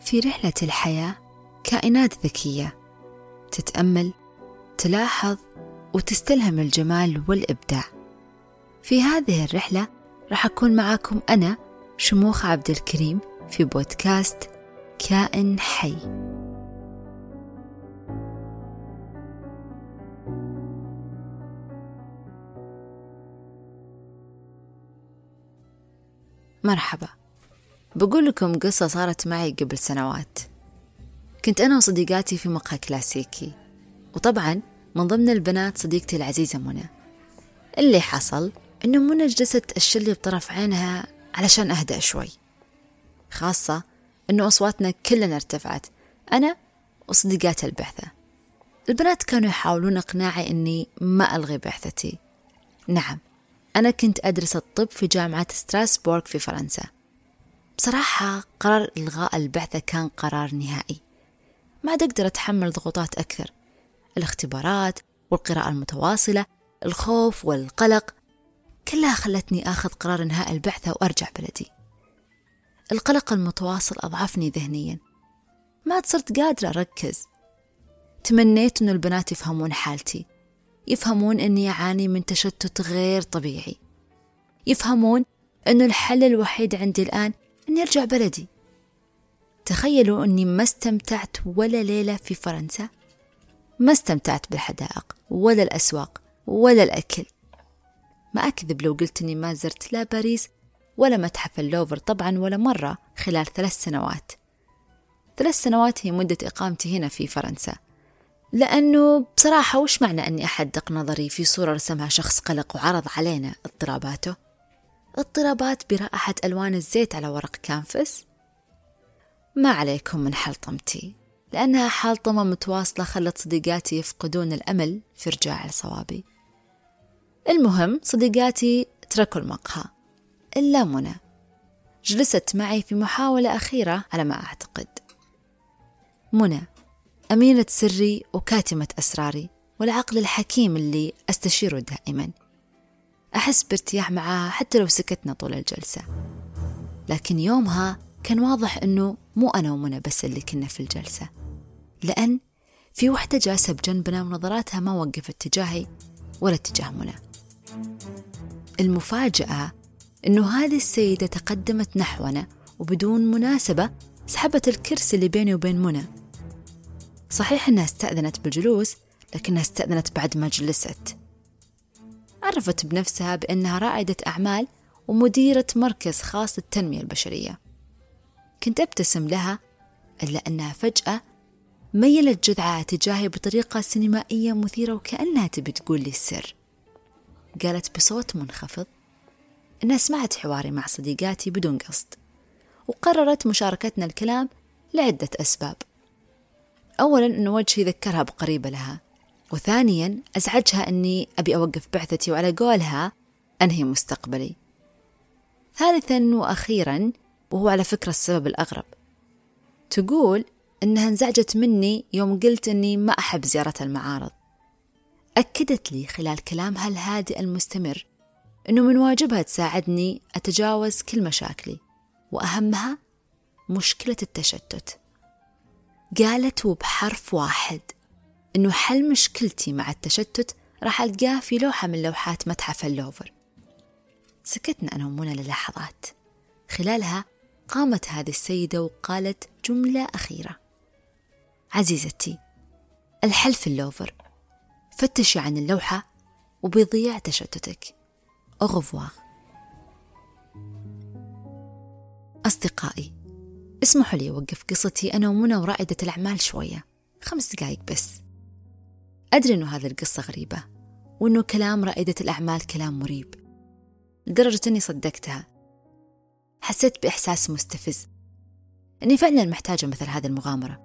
في رحلة الحياة كائنات ذكية. تتأمل تلاحظ وتستلهم الجمال والإبداع. في هذه الرحلة راح أكون معاكم أنا شموخ عبد الكريم في بودكاست كائن حي. مرحبا. بقول لكم قصة صارت معي قبل سنوات. كنت أنا وصديقاتي في مقهى كلاسيكي. وطبعا من ضمن البنات صديقتي العزيزة منى. اللي حصل إنه منى جلست الشلي بطرف عينها علشان أهدأ شوي. خاصة إنه أصواتنا كلنا ارتفعت. أنا وصديقات البعثة. البنات كانوا يحاولون إقناعي إني ما ألغي بعثتي. نعم أنا كنت أدرس الطب في جامعة ستراسبورغ في فرنسا. بصراحة قرار إلغاء البعثة كان قرار نهائي. ما عاد أقدر أتحمل ضغوطات أكثر. الاختبارات والقراءة المتواصلة الخوف والقلق كلها خلتني آخذ قرار إنهاء البعثة وأرجع بلدي. القلق المتواصل أضعفني ذهنيا. ما عاد صرت قادرة أركز. تمنيت إنه البنات يفهمون حالتي. يفهمون أني أعاني من تشتت غير طبيعي. يفهمون أنه الحل الوحيد عندي الآن أني أرجع بلدي. تخيلوا أني ما استمتعت ولا ليلة في فرنسا. ما استمتعت بالحدائق ولا الأسواق ولا الأكل. ما أكذب لو قلت أني ما زرت لا باريس ولا متحف اللوفر طبعا ولا مرة خلال ثلاث سنوات. ثلاث سنوات هي مدة إقامتي هنا في فرنسا. لأنه بصراحة وش معنى أني أحدق نظري في صورة رسمها شخص قلق وعرض علينا اضطراباته؟ اضطرابات برائحة ألوان الزيت على ورق كانفس. ما عليكم من حلطمتي لأنها حلطمة متواصلة خلت صديقاتي يفقدون الأمل في رجاع لصوابي المهم صديقاتي تركوا المقهى. إلا منى. جلست معي في محاولة أخيرة على ما أعتقد. منى أمينة سري وكاتمة أسراري والعقل الحكيم اللي أستشيره دائما. أحس بارتياح معاها حتى لو سكتنا طول الجلسة. لكن يومها كان واضح أنه مو أنا ومنى بس اللي كنا في الجلسة. لأن في وحدة جالسة بجنبنا ونظراتها ما وقفت تجاهي ولا تجاه منى. المفاجأة أنه هذه السيدة تقدمت نحونا وبدون مناسبة سحبت الكرسي اللي بيني وبين منى. صحيح أنها استأذنت بالجلوس لكنها استأذنت بعد ما جلست. عرفت بنفسها بأنها رائدة أعمال ومديرة مركز خاص للتنمية البشرية. كنت أبتسم لها إلا أنها فجأة ميلت جذعها تجاهي بطريقة سينمائية مثيرة وكأنها تبي تقول لي السر. قالت بصوت منخفض أنها سمعت حواري مع صديقاتي بدون قصد وقررت مشاركتنا الكلام لعدة أسباب. أولا أن وجهي ذكرها بقريبة لها. وثانيا أزعجها أني أبي أوقف بعثتي وعلى قولها أنهي مستقبلي. ثالثا وأخيرا وهو على فكرة السبب الأغرب. تقول أنها انزعجت مني يوم قلت أني ما أحب زيارة المعارض. أكدت لي خلال كلامها الهادئ المستمر أنه من واجبها تساعدني أتجاوز كل مشاكلي وأهمها مشكلة التشتت. قالت وبحرف واحد إنه حل مشكلتي مع التشتت راح ألقاه في لوحة من لوحات متحف اللوفر. سكتنا أنا ومنى للحظات. خلالها قامت هذه السيدة وقالت جملة أخيرة. عزيزتي الحل في اللوفر فتشي عن اللوحة وبيضيع تشتتك. أغفوار أصدقائي اسمحوا لي أوقف قصتي أنا ومنى ورائدة الأعمال شوية. خمس دقايق بس. أدري أنه هذه القصة غريبة وأنه كلام رائدة الأعمال كلام مريب لدرجة أني صدقتها. حسيت بإحساس مستفز أني فعلا محتاجة مثل هذه المغامرة.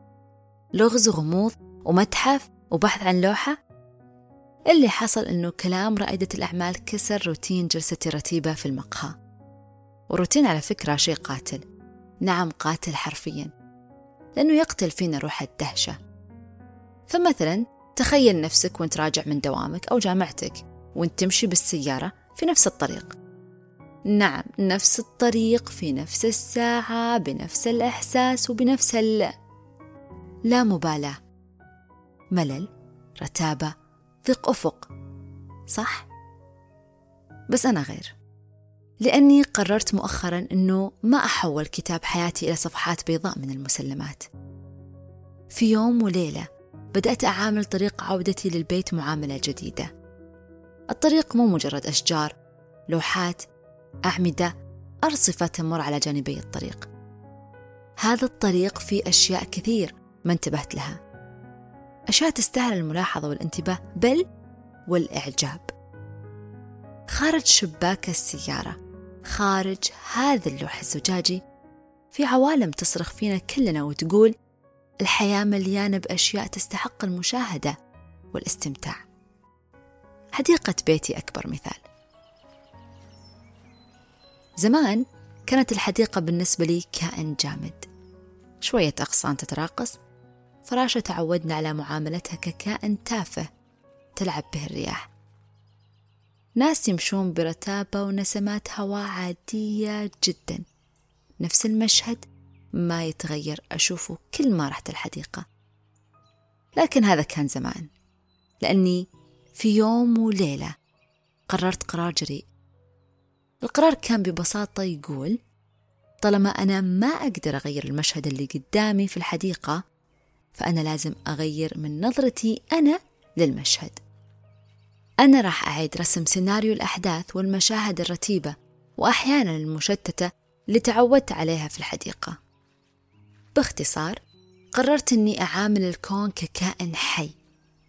لغز وغموض ومتحف وبحث عن لوحة؟ اللي حصل أنه كلام رائدة الأعمال كسر روتين جلستي رتيبة في المقهى. وروتين على فكرة شيء قاتل. نعم قاتل حرفيا لأنه يقتل فينا روح الدهشة. فمثلا تخيل نفسك وانت راجع من دوامك أو جامعتك وانت تمشي بالسيارة في نفس الطريق. نعم نفس الطريق في نفس الساعة بنفس الإحساس وبنفس ال لا مبالاة. ملل رتابة ضيق أفق. صح؟ بس أنا غير. لأني قررت مؤخرا أنه ما أحول كتاب حياتي إلى صفحات بيضاء من المسلمات. في يوم وليلة بدأت أعامل طريق عودتي للبيت معاملة جديدة. الطريق مو مجرد أشجار لوحات أعمدة أرصفة تمر على جانبي الطريق. هذا الطريق فيه أشياء كثير ما انتبهت لها. أشياء تستاهل الملاحظة والانتباه بل والإعجاب. خارج شباك السيارة خارج هذا اللوح الزجاجي في عوالم تصرخ فينا كلنا وتقول الحياة مليانة بأشياء تستحق المشاهدة والاستمتاع. حديقة بيتي أكبر مثال. زمان كانت الحديقة بالنسبة لي كائن جامد. شوية أغصان تتراقص فراشة تعودنا على معاملتها ككائن تافه تلعب به الرياح. ناس يمشون برتابة ونسمات هواء عادية جدا. نفس المشهد ما يتغير أشوفه كل ما رحت الحديقة. لكن هذا كان زمان لأني في يوم وليلة قررت قرار جريء. القرار كان ببساطة يقول طالما أنا ما أقدر أغير المشهد اللي قدامي في الحديقة فأنا لازم أغير من نظرتي أنا للمشهد. أنا راح أعيد رسم سيناريو الأحداث والمشاهد الرتيبة وأحيانا المشتتة اللي تعودت عليها في الحديقة. باختصار قررت أني أعامل الكون ككائن حي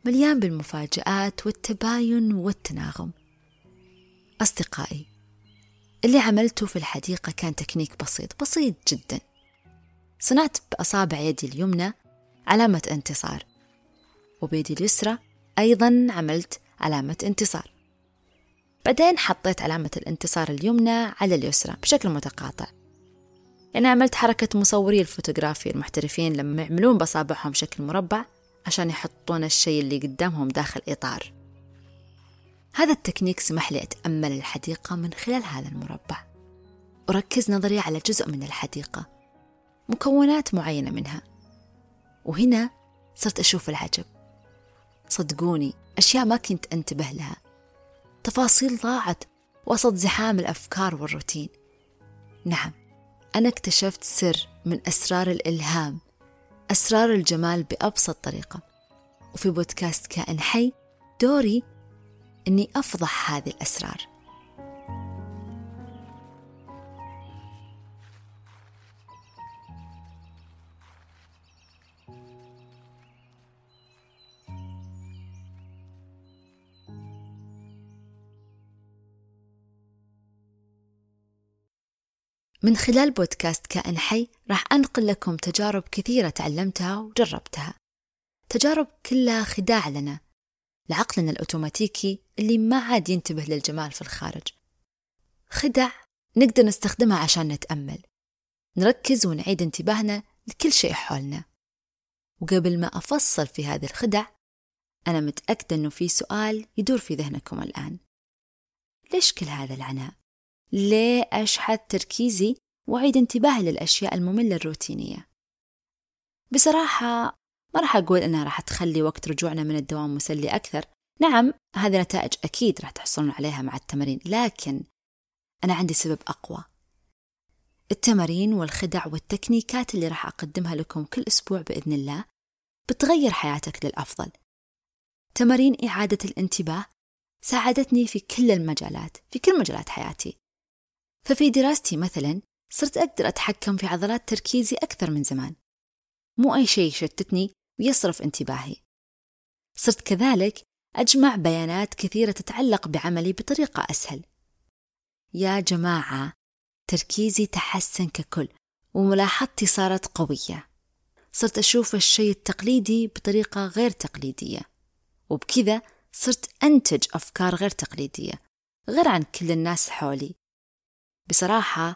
مليان بالمفاجآت والتباين والتناغم. أصدقائي اللي عملته في الحديقة كان تكنيك بسيط بسيط جدا. صنعت بأصابع يدي اليمنى علامة انتصار وبيدي اليسرى أيضا عملت علامة انتصار. بعدين حطيت علامة الانتصار اليمنى على اليسرى بشكل متقاطع. يعني عملت حركة مصوري الفوتوغرافي المحترفين لما يعملون بصابعهم شكل مربع عشان يحطون الشيء اللي قدامهم داخل إطار. هذا التكنيك سمح لي أتأمل الحديقة من خلال هذا المربع. أركز نظري على جزء من الحديقة مكونات معينة منها. وهنا صرت أشوف العجب. صدقوني أشياء ما كنت أنتبه لها. تفاصيل ضاعت وسط زحام الأفكار والروتين. نعم أنا اكتشفت سر من أسرار الإلهام أسرار الجمال بأبسط طريقة. وفي بودكاست كائن حي دوري أني أفضح هذه الأسرار. من خلال بودكاست كائن حي راح أنقل لكم تجارب كثيرة تعلمتها وجربتها. تجارب كلها خداع لنا لعقلنا الأوتوماتيكي اللي ما عاد ينتبه للجمال في الخارج. خدع نقدر نستخدمها عشان نتأمل نركز ونعيد انتباهنا لكل شيء حولنا. وقبل ما أفصل في هذه الخدع أنا متأكدة أنه في سؤال يدور في ذهنكم الآن. ليش كل هذا العناء؟ ليه أشحذ تركيزي وأعيد انتباهي للأشياء المملة الروتينية. بصراحة ما راح أقول إنها راح تخلي وقت رجوعنا من الدوام مسلي أكثر. نعم هذه نتائج أكيد راح تحصلون عليها مع التمارين لكن أنا عندي سبب أقوى. التمارين والخدع والتكنيكات اللي راح أقدمها لكم كل أسبوع بإذن الله بتغير حياتك للأفضل. تمارين إعادة الانتباه ساعدتني في كل المجالات في كل مجالات حياتي. ففي دراستي مثلا صرت أقدر أتحكم في عضلات تركيزي أكثر من زمان. مو أي شيء يشتتني ويصرف انتباهي. صرت كذلك أجمع بيانات كثيرة تتعلق بعملي بطريقة أسهل. يا جماعة تركيزي تحسن ككل وملاحظتي صارت قوية. صرت أشوف الشيء التقليدي بطريقة غير تقليدية وبكذا صرت أنتج أفكار غير تقليدية غير عن كل الناس حولي. بصراحة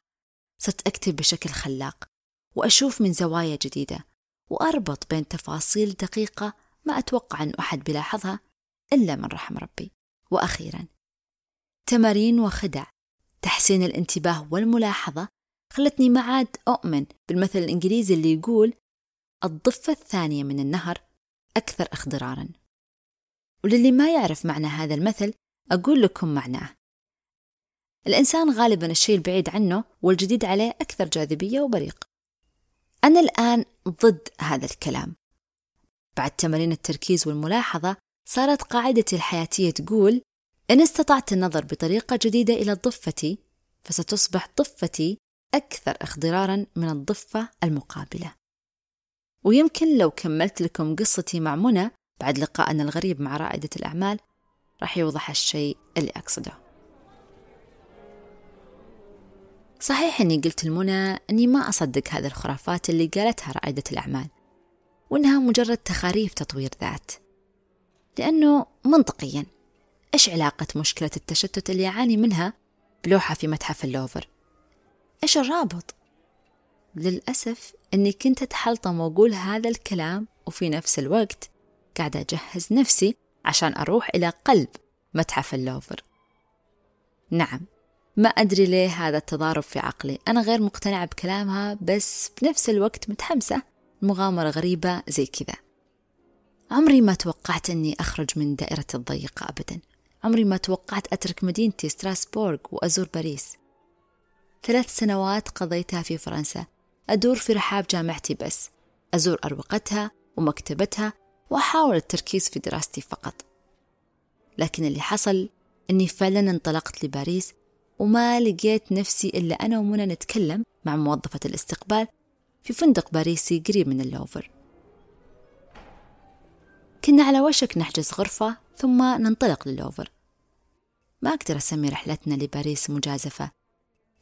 صرت أكتب بشكل خلاق وأشوف من زوايا جديدة وأربط بين تفاصيل دقيقة ما أتوقع أن أحد بيلاحظها إلا من رحم ربي. وأخيرا تمارين وخدع تحسين الانتباه والملاحظة خلتني ما عاد أؤمن بالمثل الإنجليزي اللي يقول الضفة الثانية من النهر أكثر اخضرارا وللي ما يعرف معنى هذا المثل أقول لكم معناه. الإنسان غالبا الشيء البعيد عنه والجديد عليه أكثر جاذبية وبريق. أنا الآن ضد هذا الكلام. بعد تمارين التركيز والملاحظة صارت قاعدتي الحياتية تقول إن استطعت النظر بطريقة جديدة إلى ضفتي فستصبح ضفتي أكثر اخضرارا من الضفة المقابلة. ويمكن لو كملت لكم قصتي مع منى بعد لقائنا الغريب مع رائدة الأعمال راح يوضح الشيء اللي أقصده. صحيح أني قلت لمنى أني ما أصدق هذه الخرافات اللي قالتها رائدة الأعمال وأنها مجرد تخاريف تطوير ذات. لأنه منطقيا إيش علاقة مشكلة التشتت اللي يعاني منها بلوحة في متحف اللوفر؟ إيش الرابط؟ للأسف أني كنت أتحلطم وأقول هذا الكلام وفي نفس الوقت قاعدة أجهز نفسي عشان أروح إلى قلب متحف اللوفر. نعم ما أدري ليه هذا التضارب في عقلي. أنا غير مقتنعة بكلامها بس بنفس الوقت متحمسة مغامرة غريبة زي كذا. عمري ما توقعت أني أخرج من دائرتي الضيقة أبدا. عمري ما توقعت أترك مدينتي ستراسبورغ وأزور باريس. ثلاث سنوات قضيتها في فرنسا. أدور في رحاب جامعتي بس. أزور أروقتها ومكتبتها وأحاول التركيز في دراستي فقط. لكن اللي حصل أني فعلا انطلقت لباريس وما لقيت نفسي إلا أنا ومنى نتكلم مع موظفة الاستقبال في فندق باريسي قريب من اللوفر. كنا على وشك نحجز غرفة ثم ننطلق للوفر. ما أقدر أسمي رحلتنا لباريس مجازفة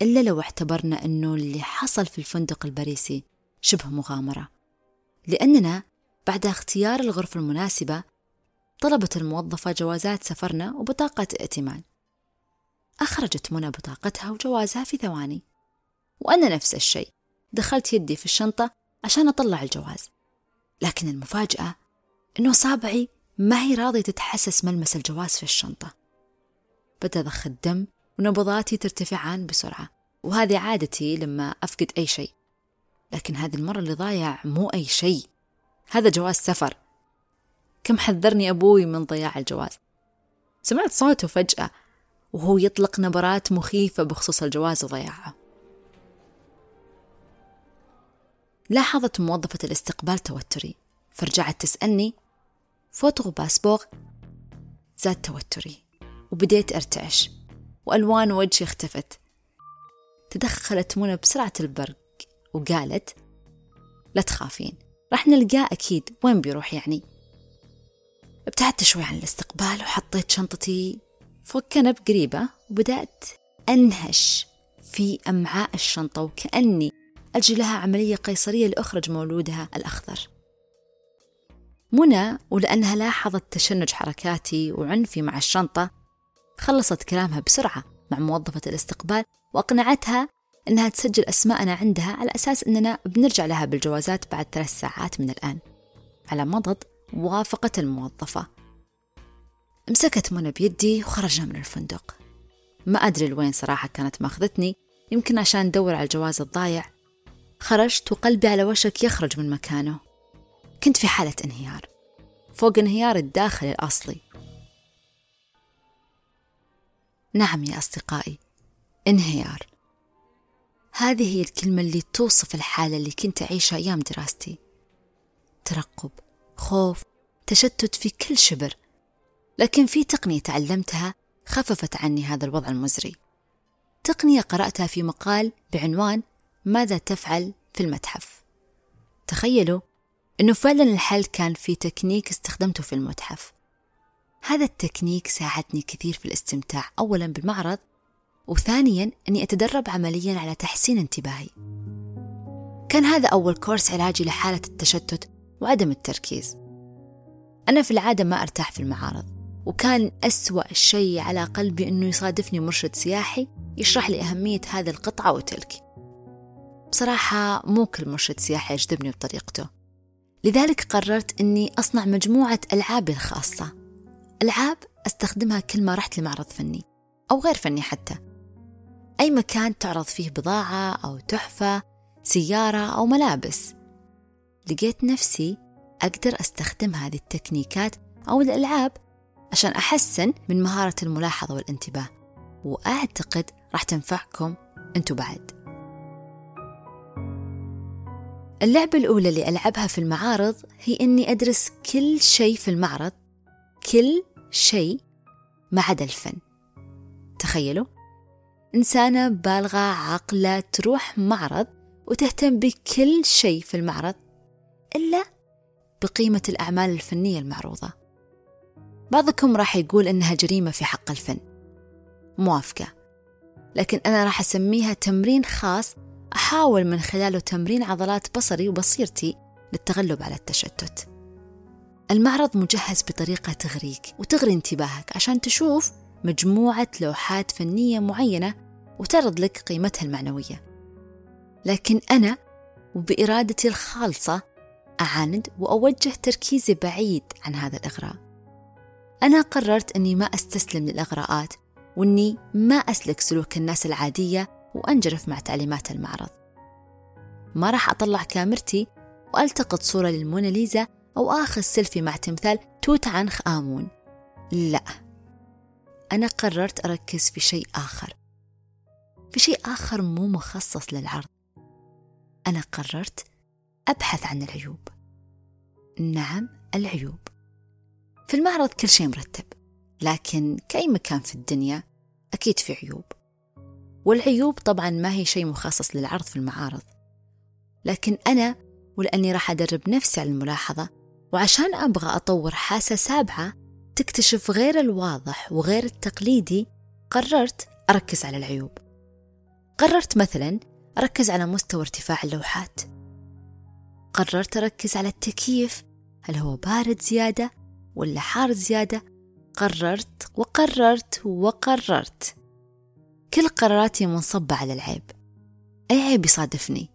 إلا لو اعتبرنا أنه اللي حصل في الفندق الباريسي شبه مغامرة. لأننا بعد اختيار الغرفة المناسبة طلبت الموظفة جوازات سفرنا وبطاقة ائتمان. أخرجت منى بطاقتها وجوازها في ثواني. وأنا نفس الشيء. دخلت يدي في الشنطة عشان أطلع الجواز. لكن المفاجأة إنه صابعي ما هي راضية تتحسس ملمس الجواز في الشنطة. بدأ ضخ الدم ونبضاتي ترتفعان بسرعة. وهذه عادتي لما أفقد أي شيء. لكن هذه المرة اللي ضايع مو أي شيء. هذا جواز سفر. كم حذرني أبوي من ضياع الجواز. سمعت صوته فجأة وهو يطلق نبرات مخيفة بخصوص الجواز وضياعه. لاحظت موظفة الاستقبال توتري. فرجعت تسألني photo passport زاد توتري. وبديت أرتعش. وألوان وجهي اختفت. تدخلت منى بسرعة البرق. وقالت لا تخافين راح نلقاه أكيد. وين بيروح يعني؟ ابتعدت شوي عن الاستقبال وحطيت شنطتي فوق كنب قريبة وبدأت أنهش في أمعاء الشنطة وكأني أجري لها عملية قيصرية لأخرج مولودها الأخضر. منى ولأنها لاحظت تشنج حركاتي وعنفي مع الشنطة خلصت كلامها بسرعة مع موظفة الاستقبال وأقنعتها أنها تسجل أسماءنا عندها على أساس أننا بنرجع لها بالجوازات بعد ثلاث ساعات من الآن. على مضض وافقت الموظفة. مسكت منى بيدي وخرجنا من الفندق. ما أدري لوين صراحة كانت ماخذتني يمكن عشان ندور على الجواز الضايع. خرجت وقلبي على وشك يخرج من مكانه. كنت في حالة انهيار. فوق انهيار الداخلي الأصلي. نعم يا أصدقائي انهيار. هذه هي الكلمة اللي توصف الحالة اللي كنت أعيشها أيام دراستي. ترقب خوف تشتت في كل شبر. لكن في تقنية تعلمتها خففت عني هذا الوضع المزري. تقنية قرأتها في مقال بعنوان ماذا تفعل في المتحف تخيلوا أنه فعلا الحل كان في تكنيك استخدمته في المتحف. هذا التكنيك ساعدني كثير في الاستمتاع أولا بالمعرض وثانيا أني أتدرب عمليا على تحسين انتباهي. كان هذا أول كورس علاجي لحالة التشتت وعدم التركيز. أنا في العادة ما أرتاح في المعارض. وكان أسوأ شيء على قلبي أنه يصادفني مرشد سياحي يشرح لي أهمية هذه القطعة وتلك. بصراحة مو كل مرشد سياحي يجذبني بطريقته. لذلك قررت أني أصنع مجموعة ألعاب الخاصة. ألعاب أستخدمها كل ما رحت لمعرض فني أو غير فني حتى. أي مكان تعرض فيه بضاعة أو تحفة سيارة أو ملابس. لقيت نفسي أقدر أستخدم هذه التكنيكات أو الألعاب عشان أحسن من مهارة الملاحظة والانتباه. وأعتقد راح تنفعكم أنتوا بعد. اللعبة الأولى اللي ألعبها في المعارض هي إني أدرس كل شيء في المعرض كل شيء ما عدا الفن. تخيلوا؟ إنسانة بالغة عاقلة تروح معرض وتهتم بكل شيء في المعرض إلا بقيمة الأعمال الفنية المعروضة. بعضكم راح يقول إنها جريمة في حق الفن. موافقة. لكن أنا راح أسميها تمرين خاص أحاول من خلاله تمرين عضلات بصري وبصيرتي للتغلب على التشتت. المعرض مجهز بطريقة تغريك وتغري انتباهك عشان تشوف مجموعة لوحات فنية معينة وتعرض لك قيمتها المعنوية. لكن أنا وبإرادتي الخالصة أعاند وأوجه تركيزي بعيد عن هذا الإغراء. أنا قررت أني ما أستسلم للإغراءات وأني ما أسلك سلوك الناس العادية وأنجرف مع تعليمات المعرض. ما راح أطلع كاميرتي وألتقط صورة للموناليزا أو آخذ سيلفي مع تمثال توت عنخ آمون. لا. أنا قررت أركز في شيء آخر. في شيء آخر مو مخصص للعرض. أنا قررت أبحث عن العيوب. نعم العيوب. في المعرض كل شيء مرتب لكن كأي مكان في الدنيا أكيد في عيوب. والعيوب طبعا ما هي شيء مخصص للعرض في المعارض لكن أنا ولأني راح أدرب نفسي على الملاحظة وعشان أبغى أطور حاسة سابعة تكتشف غير الواضح وغير التقليدي قررت أركز على العيوب. قررت مثلا أركز على مستوى ارتفاع اللوحات. قررت أركز على التكييف هل هو بارد زيادة ولا حار زيادة قررت وقررت وقررت. كل قراراتي منصبة على العيب. أي عيب يصادفني؟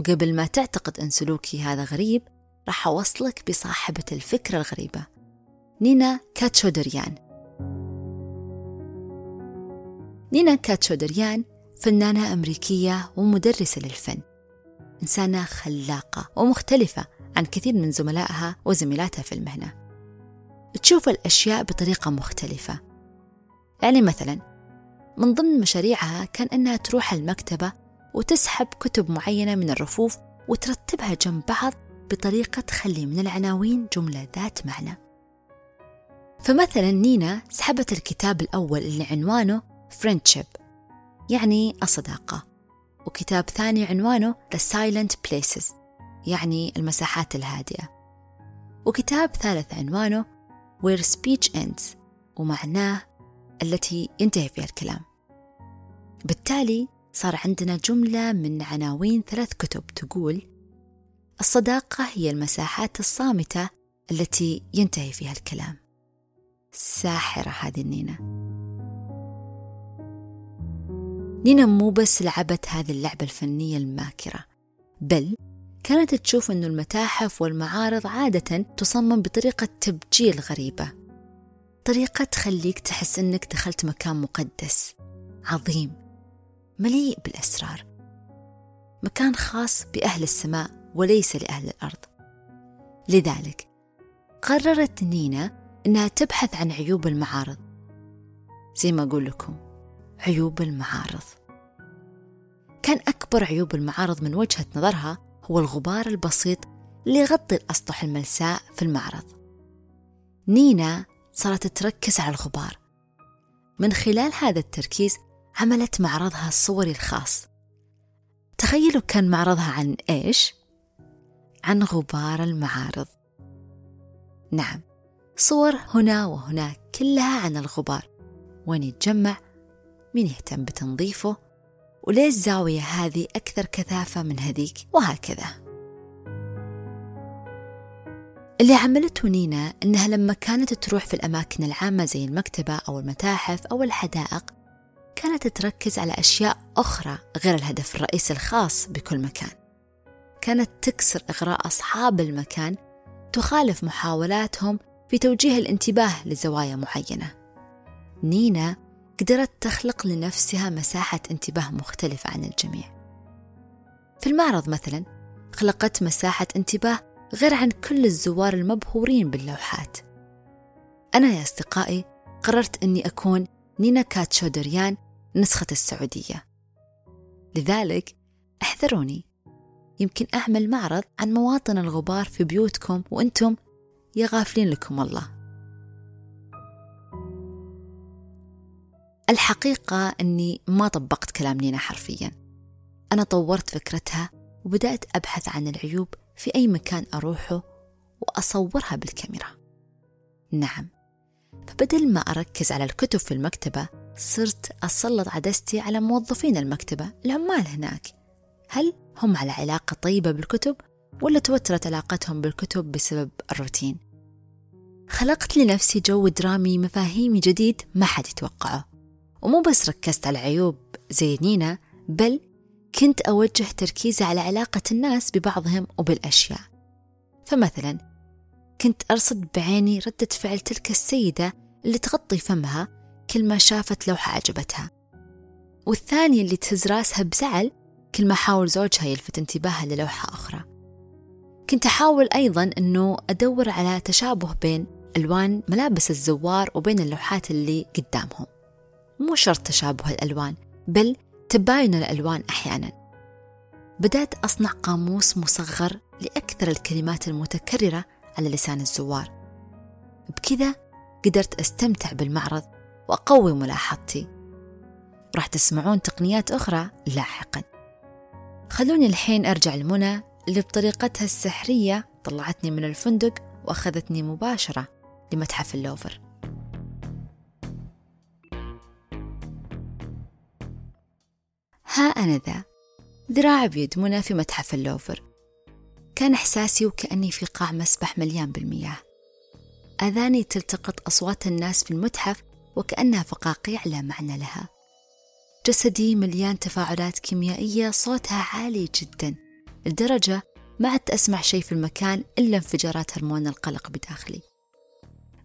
وقبل ما تعتقد أن سلوكي هذا غريب راح أوصلك بصاحبة الفكرة الغريبة نينا كاتشودريان. نينا كاتشودريان فنانة أمريكية ومدرسة للفن. إنسانة خلاقة ومختلفة عن كثير من زملائها وزميلاتها في المهنة. تشوف الأشياء بطريقة مختلفة. يعني مثلا من ضمن مشاريعها كان أنها تروح المكتبة وتسحب كتب معينة من الرفوف وترتبها جنب بعض بطريقة تخلي من العناوين جملة ذات معنى. فمثلا نينا سحبت الكتاب الأول اللي عنوانه Friendship يعني الصداقة وكتاب ثاني عنوانه The Silent Places يعني المساحات الهادئة وكتاب ثالث عنوانه Where Speech Ends ومعناه التي ينتهي فيها الكلام. بالتالي صار عندنا جملة من عناوين ثلاث كتب تقول الصداقة هي المساحات الصامتة التي ينتهي فيها الكلام. ساحرة هذه النينا نينا مو بس لعبت هذه اللعبة الفنية الماكرة بل كانت تشوف أن المتاحف والمعارض عادة تصمم بطريقة تبجيل غريبة. طريقة تخليك تحس أنك دخلت مكان مقدس عظيم مليء بالأسرار. مكان خاص بأهل السماء وليس لأهل الأرض. لذلك قررت نينا أنها تبحث عن عيوب المعارض. زي ما أقول لكم عيوب المعارض. كان أكبر عيوب المعارض من وجهة نظرها هو الغبار البسيط اللي يغطي الأسطح الملساء في المعرض. نينا صارت تركز على الغبار. من خلال هذا التركيز عملت معرضها الصوري الخاص. تخيلوا كان معرضها عن إيش؟ عن غبار المعارض. نعم صور هنا وهناك كلها عن الغبار وين يتجمع مين يهتم بتنظيفه وليش الزاوية هذه أكثر كثافة من هذيك؟ وهكذا. اللي عملته نينا إنها لما كانت تروح في الأماكن العامة زي المكتبة أو المتاحف أو الحدائق كانت تركز على أشياء أخرى غير الهدف الرئيسي الخاص بكل مكان. كانت تكسر إغراء أصحاب المكان تخالف محاولاتهم في توجيه الانتباه لزوايا معينة. نينا قدرت تخلق لنفسها مساحة انتباه مختلفة عن الجميع. في المعرض مثلا خلقت مساحة انتباه غير عن كل الزوار المبهورين باللوحات. أنا يا أصدقائي قررت أني أكون نينا كاتشو دريان نسخة السعودية. لذلك احذروني. يمكن أعمل معرض عن مواطن الغبار في بيوتكم وأنتم يا غافلين لكم الله. الحقيقة أني ما طبقت كلام نينا حرفيا. أنا طورت فكرتها وبدأت أبحث عن العيوب في أي مكان أروحه وأصورها بالكاميرا. نعم فبدل ما أركز على الكتب في المكتبة صرت أسلط عدستي على موظفين المكتبة العمال هناك. هل هم على علاقة طيبة بالكتب ولا توترت علاقتهم بالكتب بسبب الروتين؟ خلقت لنفسي جو درامي مفاهيمي جديد ما حد يتوقعه. ومو بس ركزت على عيوب زي نينا بل كنت أوجه تركيزي على علاقة الناس ببعضهم وبالأشياء. فمثلا كنت أرصد بعيني ردة فعل تلك السيدة اللي تغطي فمها كل ما شافت لوحة عجبتها. والثانية اللي تهز راسها بزعل كل ما حاول زوجها يلفت انتباهها للوحة أخرى. كنت أحاول أيضا أنه أدور على تشابه بين ألوان ملابس الزوار وبين اللوحات اللي قدامهم. مو شرط تشابه الألوان بل تباين الألوان أحيانا. بدأت أصنع قاموس مصغر لأكثر الكلمات المتكررة على لسان الزوار. بكذا قدرت أستمتع بالمعرض وأقوي ملاحظتي. راح تسمعون تقنيات أخرى لاحقا. خلوني الحين أرجع لمنى اللي بطريقتها السحرية طلعتني من الفندق وأخذتني مباشرة لمتحف اللوفر. أنا ذا. ذراع بيد منى في متحف اللوفر. كان إحساسي وكأني في قاع مسبح مليان بالمياه. أذاني تلتقط أصوات الناس في المتحف وكأنها فقاقيع لا معنى لها. جسدي مليان تفاعلات كيميائية صوتها عالي جدا لدرجة ما عدت أسمع شيء في المكان إلا انفجارات هرمون القلق بداخلي.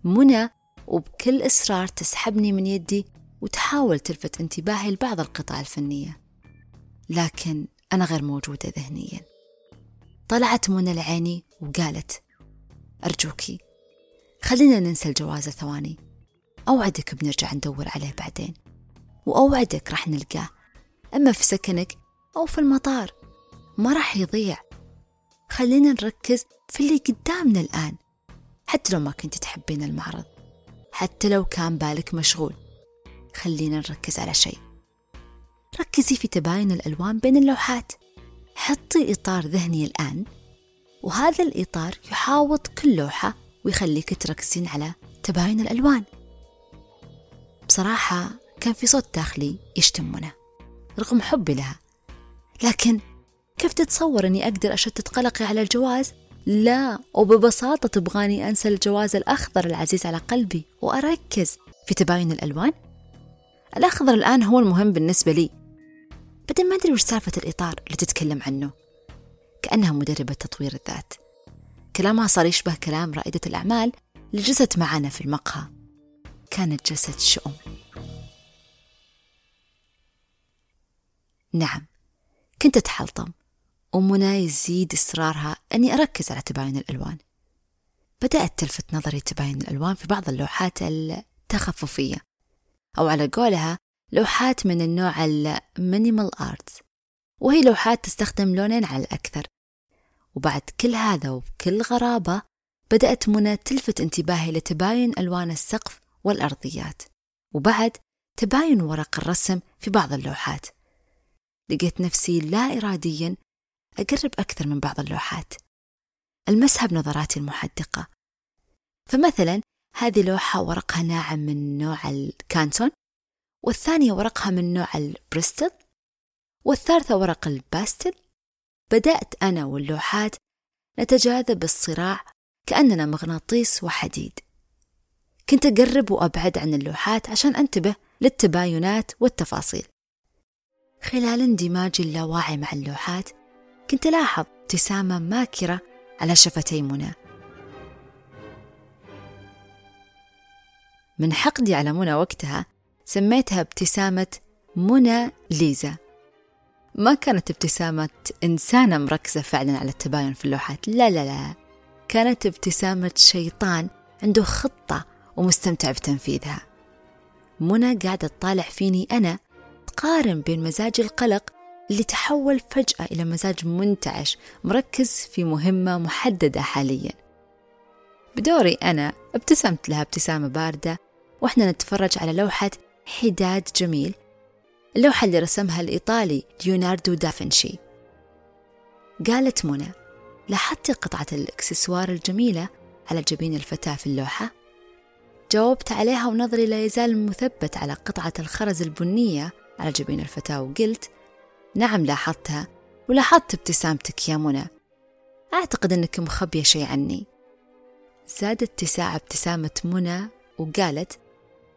منى وبكل إصرار تسحبني من يدي وتحاول تلفت انتباهي لبعض القطع الفنية. لكن أنا غير موجودة ذهنيا. طلعت منى لعيني وقالت أرجوكي خلينا ننسى الجواز ثواني. أوعدك بنرجع ندور عليه بعدين. وأوعدك راح نلقاه أما في سكنك أو في المطار. ما راح يضيع. خلينا نركز في اللي قدامنا الآن حتى لو ما كنت تحبين المعرض. حتى لو كان بالك مشغول. خلينا نركز على شيء. ركزي في تباين الألوان بين اللوحات حطي إطار ذهني الآن وهذا الإطار يحاوط كل لوحة ويخليك تركزين على تباين الألوان بصراحة كان في صوت داخلي يشتمنا رغم حبي لها لكن كيف تتصور أني أقدر أشتت قلقي على الجواز؟ لا وببساطة تبغاني أنسى الجواز الأخضر العزيز على قلبي وأركز في تباين الألوان؟ الأخضر الآن هو المهم بالنسبة لي بعدين ما أدري وش سالفة الإطار اللي تتكلم عنه. كأنها مدربة تطوير الذات. كلامها صار يشبه كلام رائدة الأعمال اللي جلست معنا في المقهى. كانت جلسة شؤم. نعم كنت أتحلطم ومنى يزيد إصرارها أني أركز على تباين الألوان. بدأت تلفت نظري تباين الألوان في بعض اللوحات التخففية أو على قولها لوحات من النوع ال minimal arts وهي لوحات تستخدم لونين على الأكثر. وبعد كل هذا وبكل غرابة بدأت منى تلفت انتباهي لتباين ألوان السقف والأرضيات. وبعد تباين ورق الرسم في بعض اللوحات. لقيت نفسي لا إراديا أقرب أكثر من بعض اللوحات. ألمسها بنظراتي المحدقة. فمثلا هذه لوحة ورقها ناعم من نوع الكانتون والثانية ورقها من نوع البريستل والثالثة ورق الباستل. بدأت أنا واللوحات نتجاذب الصراع كأننا مغناطيس وحديد. كنت أقرب وأبعد عن اللوحات عشان أنتبه للتباينات والتفاصيل. خلال اندماجي اللاواعي مع اللوحات كنت ألاحظ ابتسامة ماكرة على شفتي منى من حقدي على منى وقتها سميتها ابتسامة منى ليزا. ما كانت ابتسامة إنسانة مركزة فعلا على التباين في اللوحات. لا لا لا. كانت ابتسامة شيطان عنده خطة ومستمتع بتنفيذها. منى قاعدة تطالع فيني أنا تقارن بين مزاج القلق اللي تحول فجأة إلى مزاج منتعش مركز في مهمة محددة حاليا. بدوري أنا ابتسمت لها ابتسامة باردة وإحنا نتفرج على لوحة حداد جميل. اللوحة اللي رسمها الإيطالي ليوناردو دافنشي. قالت منى لاحظت قطعة الإكسسوار الجميلة على جبين الفتاة في اللوحة؟ جاوبت عليها ونظري لا يزال مثبت على قطعة الخرز البنية على جبين الفتاة وقلت نعم لاحظتها ولاحظت ابتسامتك يا منى. أعتقد أنك مخبية شيء عني. زادت اتساع ابتسامة منى وقالت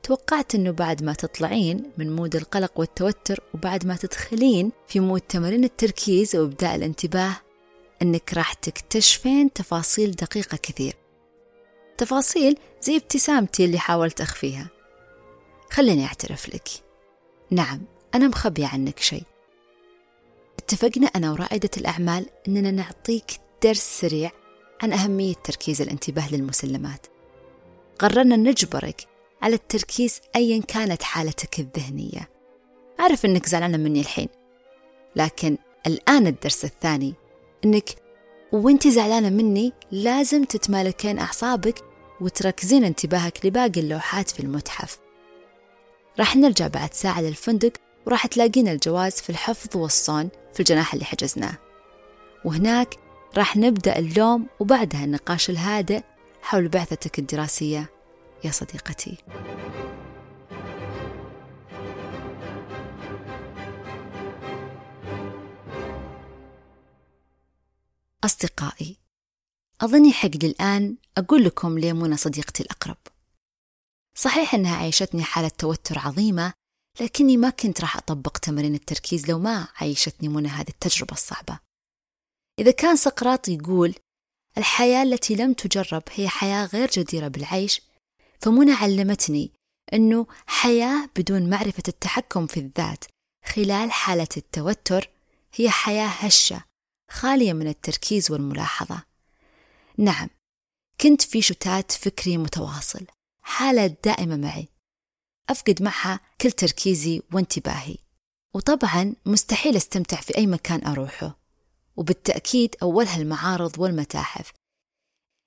توقعت أنه بعد ما تطلعين من mood القلق والتوتر وبعد ما تدخلين في mood تمارين التركيز وإبداء الانتباه أنك راح تكتشفين تفاصيل دقيقة كثير. تفاصيل زي ابتسامتي اللي حاولت أخفيها. خليني أعترف لك. نعم أنا مخبية عنك شيء. اتفقنا أنا ورائدة الأعمال أننا نعطيك درس سريع عن أهمية تركيز الانتباه للمسلمات. قررنا نجبرك على التركيز أيا كانت حالتك الذهنية. أعرف أنك زعلانة مني الحين لكن الآن الدرس الثاني أنك وإنت زعلانة مني لازم تتمالكين أعصابك وتركزين انتباهك لباقي اللوحات في المتحف. راح نرجع بعد ساعة للفندق وراح تلاقين الجواز في الحفظ والصون في الجناح اللي حجزناه. وهناك راح نبدأ اللوم وبعدها النقاش الهادئ حول بعثتك الدراسية. يا صديقتي. أصدقائي أظني حق الآن أقول لكم ليه منى صديقتي الأقرب. صحيح أنها عيشتني حالة توتر عظيمة لكني ما كنت راح أطبق تمارين التركيز لو ما عيشتني منى هذه التجربة الصعبة. إذا كان سقراط يقول الحياة التي لم تجرب هي حياة غير جديرة بالعيش فمنى علمتني أنه حياة بدون معرفة التحكم في الذات خلال حالة التوتر هي حياة هشة خالية من التركيز والملاحظة. نعم كنت في شتات فكري متواصل حالة دائمة معي. أفقد معها كل تركيزي وانتباهي. وطبعا مستحيل أستمتع في أي مكان أروحه. وبالتأكيد أولها المعارض والمتاحف.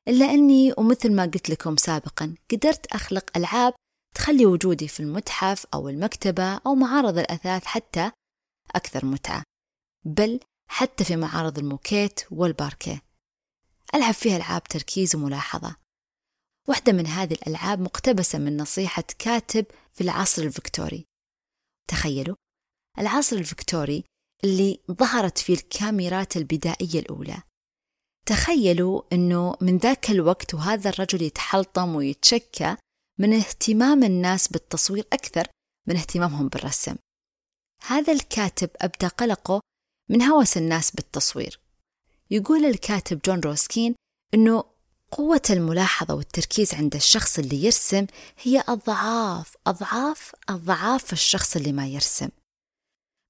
إلا أني ومثل ما قلت لكم سابقا قدرت أخلق ألعاب تخلي وجودي في المتحف أو المكتبة أو معارض الأثاث حتى أكثر متعة بل حتى في معارض الموكيت والباركيه. ألعب فيها ألعاب تركيز وملاحظة. واحدة من هذه الألعاب مقتبسة من نصيحة كاتب في العصر الفكتوري تخيلوا العصر الفكتوري اللي ظهرت فيه الكاميرات البدائية الأولى. تخيلوا أنه من ذاك الوقت وهذا الرجل يتحلطم ويتشكى من اهتمام الناس بالتصوير أكثر من اهتمامهم بالرسم. هذا الكاتب أبدى قلقه من هوس الناس بالتصوير. يقول الكاتب جون روسكين أنه قوة الملاحظة والتركيز عند الشخص اللي يرسم هي أضعاف أضعاف أضعاف الشخص اللي ما يرسم.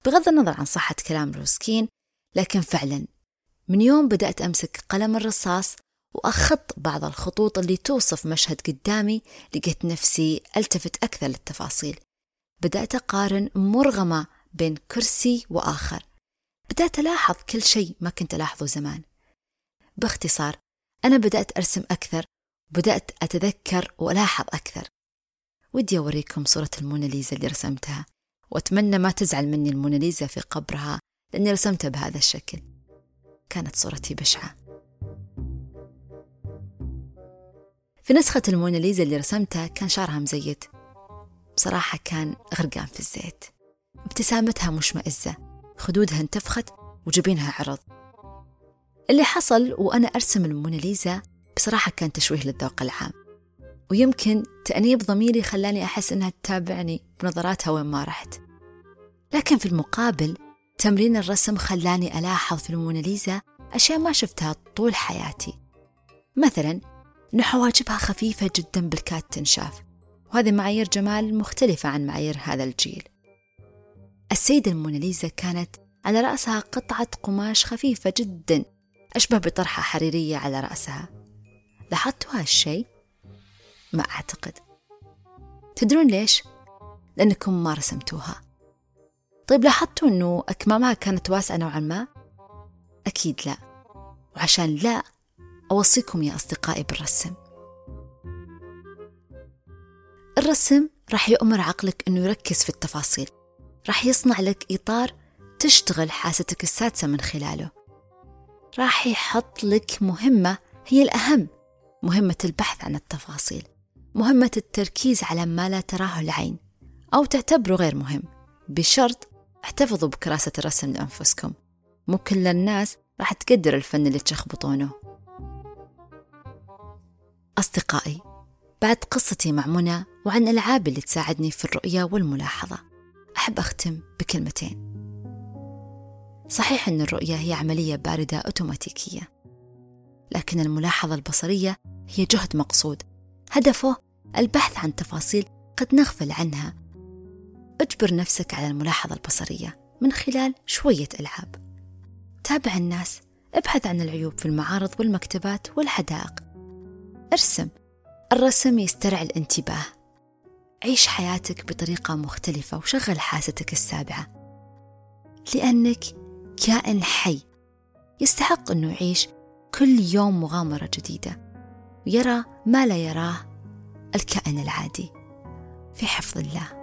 بغض النظر عن صحة كلام روسكين لكن فعلا من يوم بدأت أمسك قلم الرصاص وأخط بعض الخطوط اللي توصف مشهد قدامي لقيت نفسي ألتفت أكثر للتفاصيل. بدأت أقارن مرغمة بين كرسي وآخر. بدأت ألاحظ كل شيء ما كنت ألاحظه زمان. باختصار أنا بدأت أرسم أكثر وبدأت أتذكر وألاحظ أكثر. ودي أوريكم صورة الموناليزا اللي رسمتها وأتمنى ما تزعل مني الموناليزا في قبرها لأني رسمتها بهذا الشكل. كانت صورتي بشعة. في نسخة الموناليزا اللي رسمتها كان شعرها مزيت. بصراحة كان غرقان في الزيت. ابتسامتها مشمئزة خدودها انتفخت وجبينها عرض. اللي حصل وأنا أرسم الموناليزا بصراحة كان تشويه للذوق العام. ويمكن تأنيب ضميري خلاني أحس إنها تتابعني بنظراتها وين ما رحت. لكن في المقابل تمرين الرسم خلاني ألاحظ في الموناليزا أشياء ما شفتها طول حياتي. مثلا إن حواجبها خفيفة جدا بالكاد تنشاف وهذه معايير جمال مختلفة عن معايير هذا الجيل. السيدة الموناليزا كانت على رأسها قطعة قماش خفيفة جدا أشبه بطرحة حريرية على رأسها. لاحظتوا هالشيء؟ ما أعتقد. تدرون ليش؟ لأنكم ما رسمتوها. طيب لاحظتوا أنه أكمامها كانت واسعة نوعا ما؟ أكيد لا. وعشان لا أوصيكم يا أصدقائي بالرسم. الرسم راح يؤمر عقلك أنه يركز في التفاصيل. راح يصنع لك إطار تشتغل حاستك السادسة من خلاله. راح يحط لك مهمة هي الأهم مهمة البحث عن التفاصيل مهمة التركيز على ما لا تراه العين أو تعتبره غير مهم بشرط احتفظوا بكراسة الرسم لأنفسكم. مو كل الناس راح تقدر الفن اللي تشخبطونه. أصدقائي بعد قصتي مع منى وعن ألعاب اللي تساعدني في الرؤية والملاحظة أحب أختم بكلمتين. صحيح أن الرؤية هي عملية باردة أوتوماتيكية لكن الملاحظة البصرية هي جهد مقصود. هدفه البحث عن تفاصيل قد نغفل عنها اجبر نفسك على الملاحظة البصرية من خلال شوية ألعاب. تابع الناس ابحث عن العيوب في المعارض والمكتبات والحدائق. ارسم. الرسم يسترعي الانتباه. عيش حياتك بطريقة مختلفة وشغل حاستك السابعة. لأنك كائن حي. يستحق أنه يعيش كل يوم مغامرة جديدة. ويرى ما لا يراه الكائن العادي. في حفظ الله.